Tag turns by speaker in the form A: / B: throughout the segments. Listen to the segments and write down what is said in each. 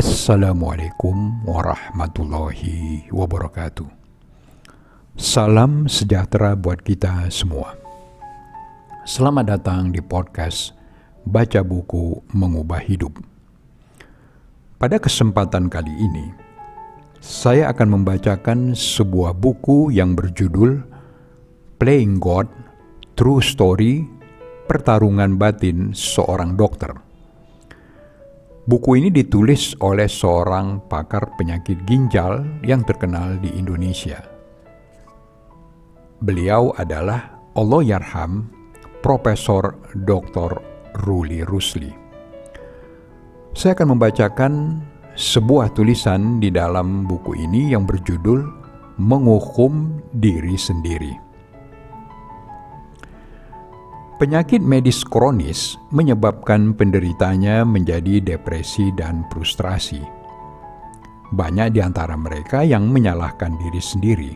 A: Assalamualaikum warahmatullahi wabarakatuh. Salam sejahtera buat kita semua. Selamat datang di podcast Baca Buku Mengubah Hidup. Pada kesempatan kali ini, saya akan membacakan sebuah buku yang berjudul Playing God, True Story, Pertarungan Batin Seorang Dokter. Buku ini ditulis oleh seorang pakar penyakit ginjal yang terkenal di Indonesia. Beliau adalah Allahyarham Profesor Dr. Ruli Rusli. Saya akan membacakan sebuah tulisan di dalam buku ini yang berjudul Menghukum Diri Sendiri. Penyakit medis kronis menyebabkan penderitanya menjadi depresi dan frustrasi. Banyak di antara mereka yang menyalahkan diri sendiri,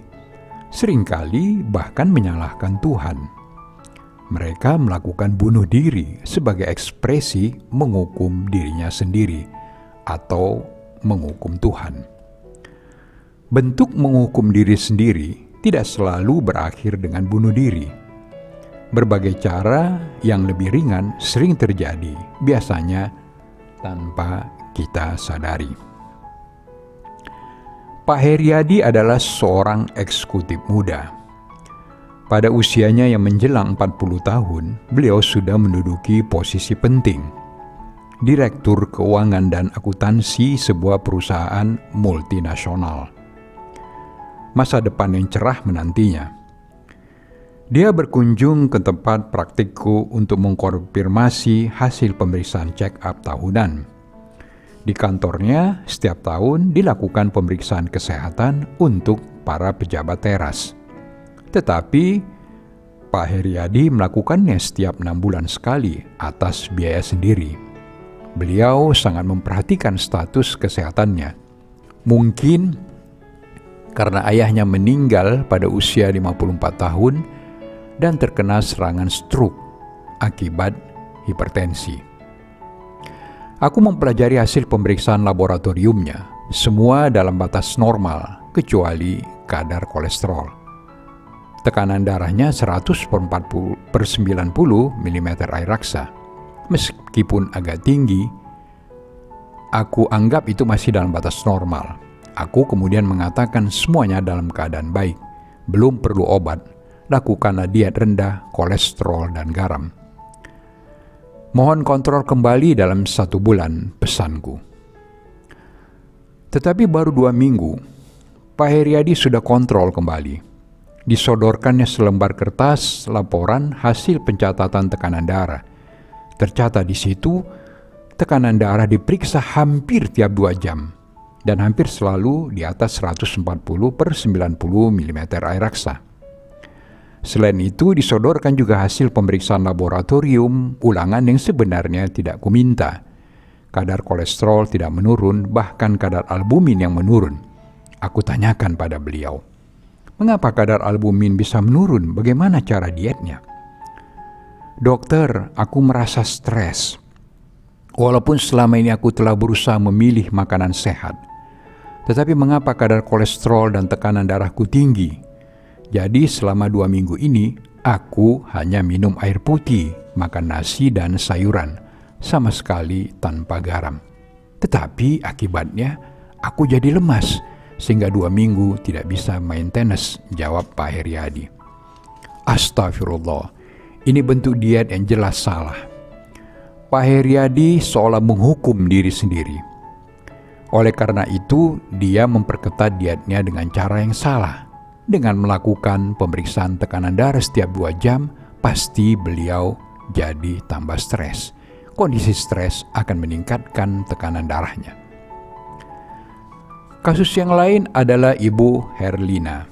A: sering kali bahkan menyalahkan Tuhan. Mereka melakukan bunuh diri sebagai ekspresi menghukum dirinya sendiri atau menghukum Tuhan. Bentuk menghukum diri sendiri tidak selalu berakhir dengan bunuh diri. Berbagai cara yang lebih ringan sering terjadi, biasanya tanpa kita sadari. Pak Heriadi adalah seorang eksekutif muda pada usianya yang menjelang 40 tahun, beliau sudah menduduki posisi penting. Direktur Keuangan dan Akuntansi sebuah perusahaan multinasional. Masa depan yang cerah menantinya. Dia berkunjung ke tempat praktikku untuk mengkonfirmasi hasil pemeriksaan check-up tahunan. Di kantornya, setiap tahun dilakukan pemeriksaan kesehatan untuk para pejabat teras tetapi Pak Heriadi melakukannya setiap enam bulan sekali atas biaya sendiri. Beliau sangat memperhatikan status kesehatannya. Mungkin karena ayahnya meninggal pada usia 54 tahun dan terkena serangan stroke akibat hipertensi. Aku mempelajari hasil pemeriksaan laboratoriumnya, semua dalam batas normal kecuali kadar kolesterol. Tekanan darahnya 100 per 40 per 90 mm air raksa. Meskipun agak tinggi, aku anggap itu masih dalam batas normal. Aku kemudian mengatakan semuanya dalam keadaan baik. Belum perlu obat. Lakukanlah diet rendah, kolesterol, dan garam. Mohon kontrol kembali dalam satu bulan, pesanku. Tetapi baru dua minggu, Pak Heriadi sudah kontrol kembali disodorkannya selembar kertas laporan hasil pencatatan tekanan darah. Tercatat di situ, tekanan darah diperiksa hampir tiap dua jam dan hampir selalu di atas 140 per 90 mm air raksa. Selain itu, disodorkan juga hasil pemeriksaan laboratorium ulangan yang sebenarnya tidak kuminta. Kadar kolesterol tidak menurun, bahkan kadar albumin yang menurun. Aku tanyakan pada beliau, Mengapa kadar albumin bisa menurun? Bagaimana cara dietnya? Dokter, aku merasa stres. Walaupun selama ini aku telah berusaha memilih makanan sehat, tetapi mengapa kadar kolesterol dan tekanan darahku tinggi? Jadi selama dua minggu ini, aku hanya minum air putih, makan nasi dan sayuran, sama sekali tanpa garam. Tetapi akibatnya, aku jadi lemas sehingga dua minggu tidak bisa main tenis, jawab Pak Heriadi. Astagfirullah, ini bentuk diet yang jelas salah. Pak Heriadi seolah menghukum diri sendiri. Oleh karena itu, dia memperketat dietnya dengan cara yang salah. Dengan melakukan pemeriksaan tekanan darah setiap dua jam, pasti beliau jadi tambah stres. Kondisi stres akan meningkatkan tekanan darahnya. Kasus yang lain adalah Ibu Herlina.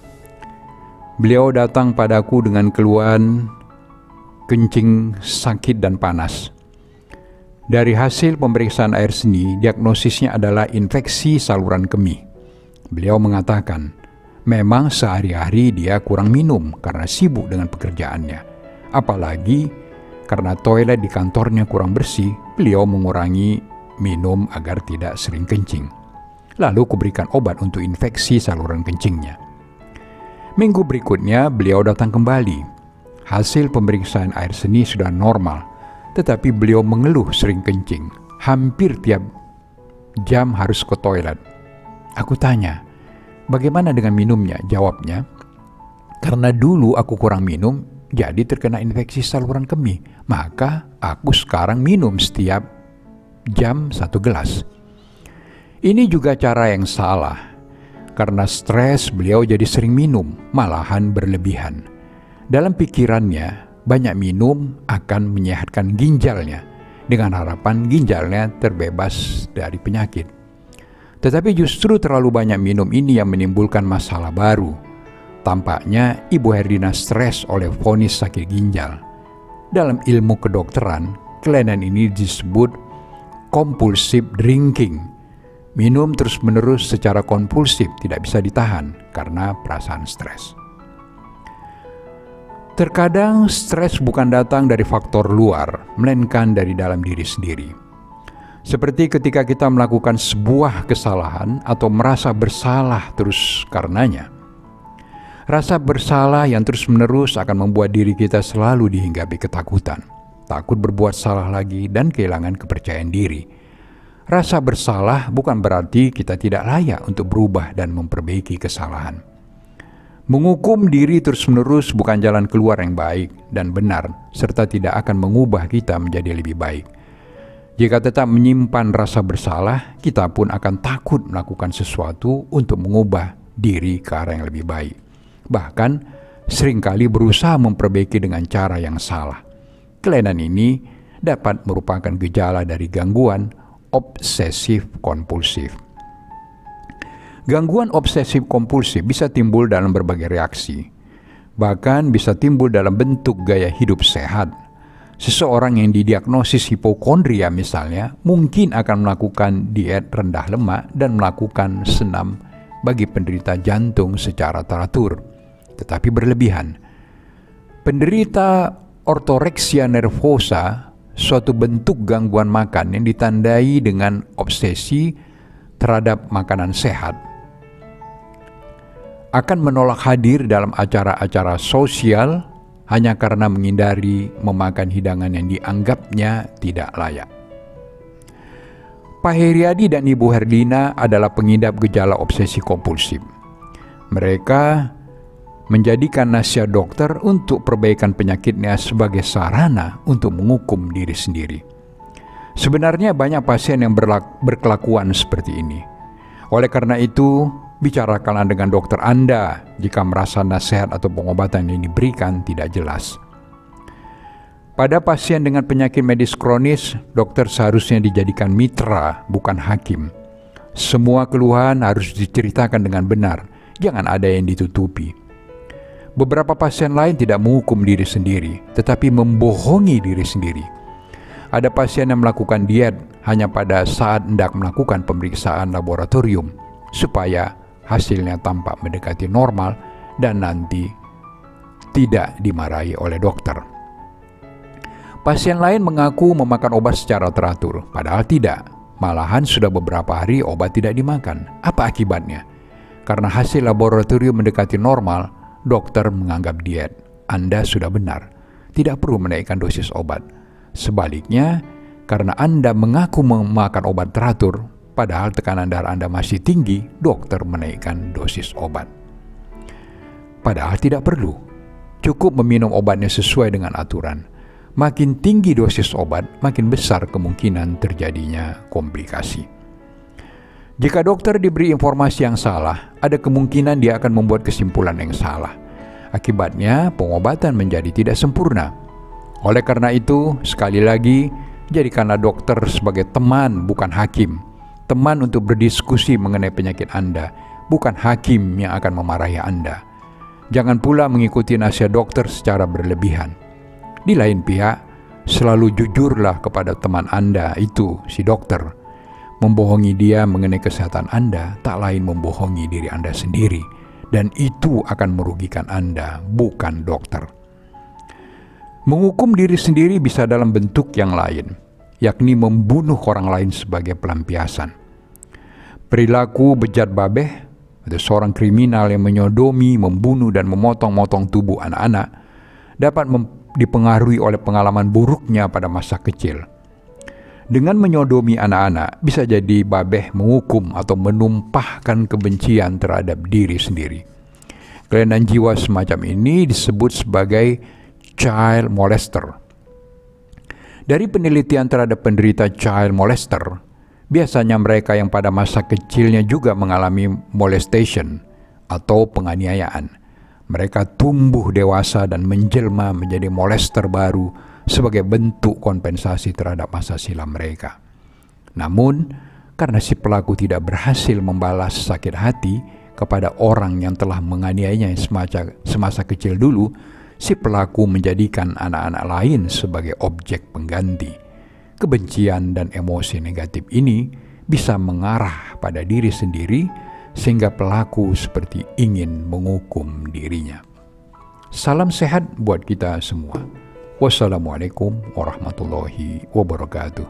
A: Beliau datang padaku dengan keluhan kencing, sakit, dan panas. Dari hasil pemeriksaan air seni, diagnosisnya adalah infeksi saluran kemih. Beliau mengatakan, memang sehari-hari dia kurang minum karena sibuk dengan pekerjaannya. Apalagi karena toilet di kantornya kurang bersih, beliau mengurangi minum agar tidak sering kencing. Lalu kuberikan obat untuk infeksi saluran kencingnya. Minggu berikutnya beliau datang kembali. Hasil pemeriksaan air seni sudah normal, tetapi beliau mengeluh sering kencing. Hampir tiap jam harus ke toilet. Aku tanya, bagaimana dengan minumnya? Jawabnya, karena dulu aku kurang minum, jadi terkena infeksi saluran kemih. Maka aku sekarang minum setiap jam satu gelas. Ini juga cara yang salah. Karena stres beliau jadi sering minum, malahan berlebihan. Dalam pikirannya, banyak minum akan menyehatkan ginjalnya dengan harapan ginjalnya terbebas dari penyakit. Tetapi justru terlalu banyak minum ini yang menimbulkan masalah baru Tampaknya Ibu Herdina stres oleh vonis sakit ginjal. Dalam ilmu kedokteran, kelainan ini disebut compulsive drinking. Minum terus-menerus secara kompulsif tidak bisa ditahan karena perasaan stres. Terkadang stres bukan datang dari faktor luar, melainkan dari dalam diri sendiri. Seperti ketika kita melakukan sebuah kesalahan atau merasa bersalah terus karenanya Rasa bersalah yang terus-menerus akan membuat diri kita selalu dihinggapi ketakutan, takut berbuat salah lagi, dan kehilangan kepercayaan diri. Rasa bersalah bukan berarti kita tidak layak untuk berubah dan memperbaiki kesalahan. Menghukum diri terus-menerus bukan jalan keluar yang baik dan benar, serta tidak akan mengubah kita menjadi lebih baik. Jika tetap menyimpan rasa bersalah, kita pun akan takut melakukan sesuatu untuk mengubah diri ke arah yang lebih baik bahkan sering kali berusaha memperbaiki dengan cara yang salah. Kelainan ini dapat merupakan gejala dari gangguan obsesif kompulsif. Gangguan obsesif kompulsif bisa timbul dalam berbagai reaksi, bahkan bisa timbul dalam bentuk gaya hidup sehat. Seseorang yang didiagnosis hipokondria misalnya mungkin akan melakukan diet rendah lemak dan melakukan senam bagi penderita jantung secara teratur tetapi berlebihan. Penderita ortoreksia nervosa, suatu bentuk gangguan makan yang ditandai dengan obsesi terhadap makanan sehat, akan menolak hadir dalam acara-acara sosial hanya karena menghindari memakan hidangan yang dianggapnya tidak layak. Pak Heriadi dan Ibu Herdina adalah pengidap gejala obsesi kompulsif. Mereka menjadikan nasihat dokter untuk perbaikan penyakitnya sebagai sarana untuk menghukum diri sendiri. Sebenarnya banyak pasien yang berkelakuan seperti ini. Oleh karena itu, bicarakanlah dengan dokter Anda jika merasa nasihat atau pengobatan yang diberikan tidak jelas. Pada pasien dengan penyakit medis kronis, dokter seharusnya dijadikan mitra, bukan hakim. Semua keluhan harus diceritakan dengan benar, jangan ada yang ditutupi. Beberapa pasien lain tidak menghukum diri sendiri, tetapi membohongi diri sendiri. Ada pasien yang melakukan diet hanya pada saat hendak melakukan pemeriksaan laboratorium, supaya hasilnya tampak mendekati normal dan nanti tidak dimarahi oleh dokter. Pasien lain mengaku memakan obat secara teratur, padahal tidak. Malahan sudah beberapa hari obat tidak dimakan. Apa akibatnya? Karena hasil laboratorium mendekati normal, dokter menganggap diet Anda sudah benar, tidak perlu menaikkan dosis obat. Sebaliknya, karena Anda mengaku memakan obat teratur, padahal tekanan darah Anda masih tinggi, dokter menaikkan dosis obat. Padahal tidak perlu, cukup meminum obatnya sesuai dengan aturan. Makin tinggi dosis obat, makin besar kemungkinan terjadinya komplikasi. Jika dokter diberi informasi yang salah, ada kemungkinan dia akan membuat kesimpulan yang salah. Akibatnya, pengobatan menjadi tidak sempurna. Oleh karena itu, sekali lagi, jadikanlah dokter sebagai teman, bukan hakim. Teman untuk berdiskusi mengenai penyakit Anda, bukan hakim yang akan memarahi Anda. Jangan pula mengikuti nasihat dokter secara berlebihan. Di lain pihak, selalu jujurlah kepada teman Anda itu, si dokter Membohongi dia mengenai kesehatan Anda tak lain membohongi diri Anda sendiri, dan itu akan merugikan Anda, bukan dokter. Menghukum diri sendiri bisa dalam bentuk yang lain, yakni membunuh orang lain sebagai pelampiasan. Perilaku bejat babeh atau seorang kriminal yang menyodomi, membunuh, dan memotong-motong tubuh anak-anak dapat dipengaruhi oleh pengalaman buruknya pada masa kecil. Dengan menyodomi anak-anak, bisa jadi babeh menghukum atau menumpahkan kebencian terhadap diri sendiri. Kelainan jiwa semacam ini disebut sebagai child molester. Dari penelitian terhadap penderita child molester, biasanya mereka yang pada masa kecilnya juga mengalami molestation atau penganiayaan. Mereka tumbuh dewasa dan menjelma menjadi molester baru sebagai bentuk kompensasi terhadap masa silam mereka. Namun, karena si pelaku tidak berhasil membalas sakit hati kepada orang yang telah menganiayanya semasa, semasa kecil dulu, si pelaku menjadikan anak-anak lain sebagai objek pengganti. Kebencian dan emosi negatif ini bisa mengarah pada diri sendiri sehingga pelaku seperti ingin menghukum dirinya. Salam sehat buat kita semua. Wassalamualaikum warahmatullahi wabarakatuh.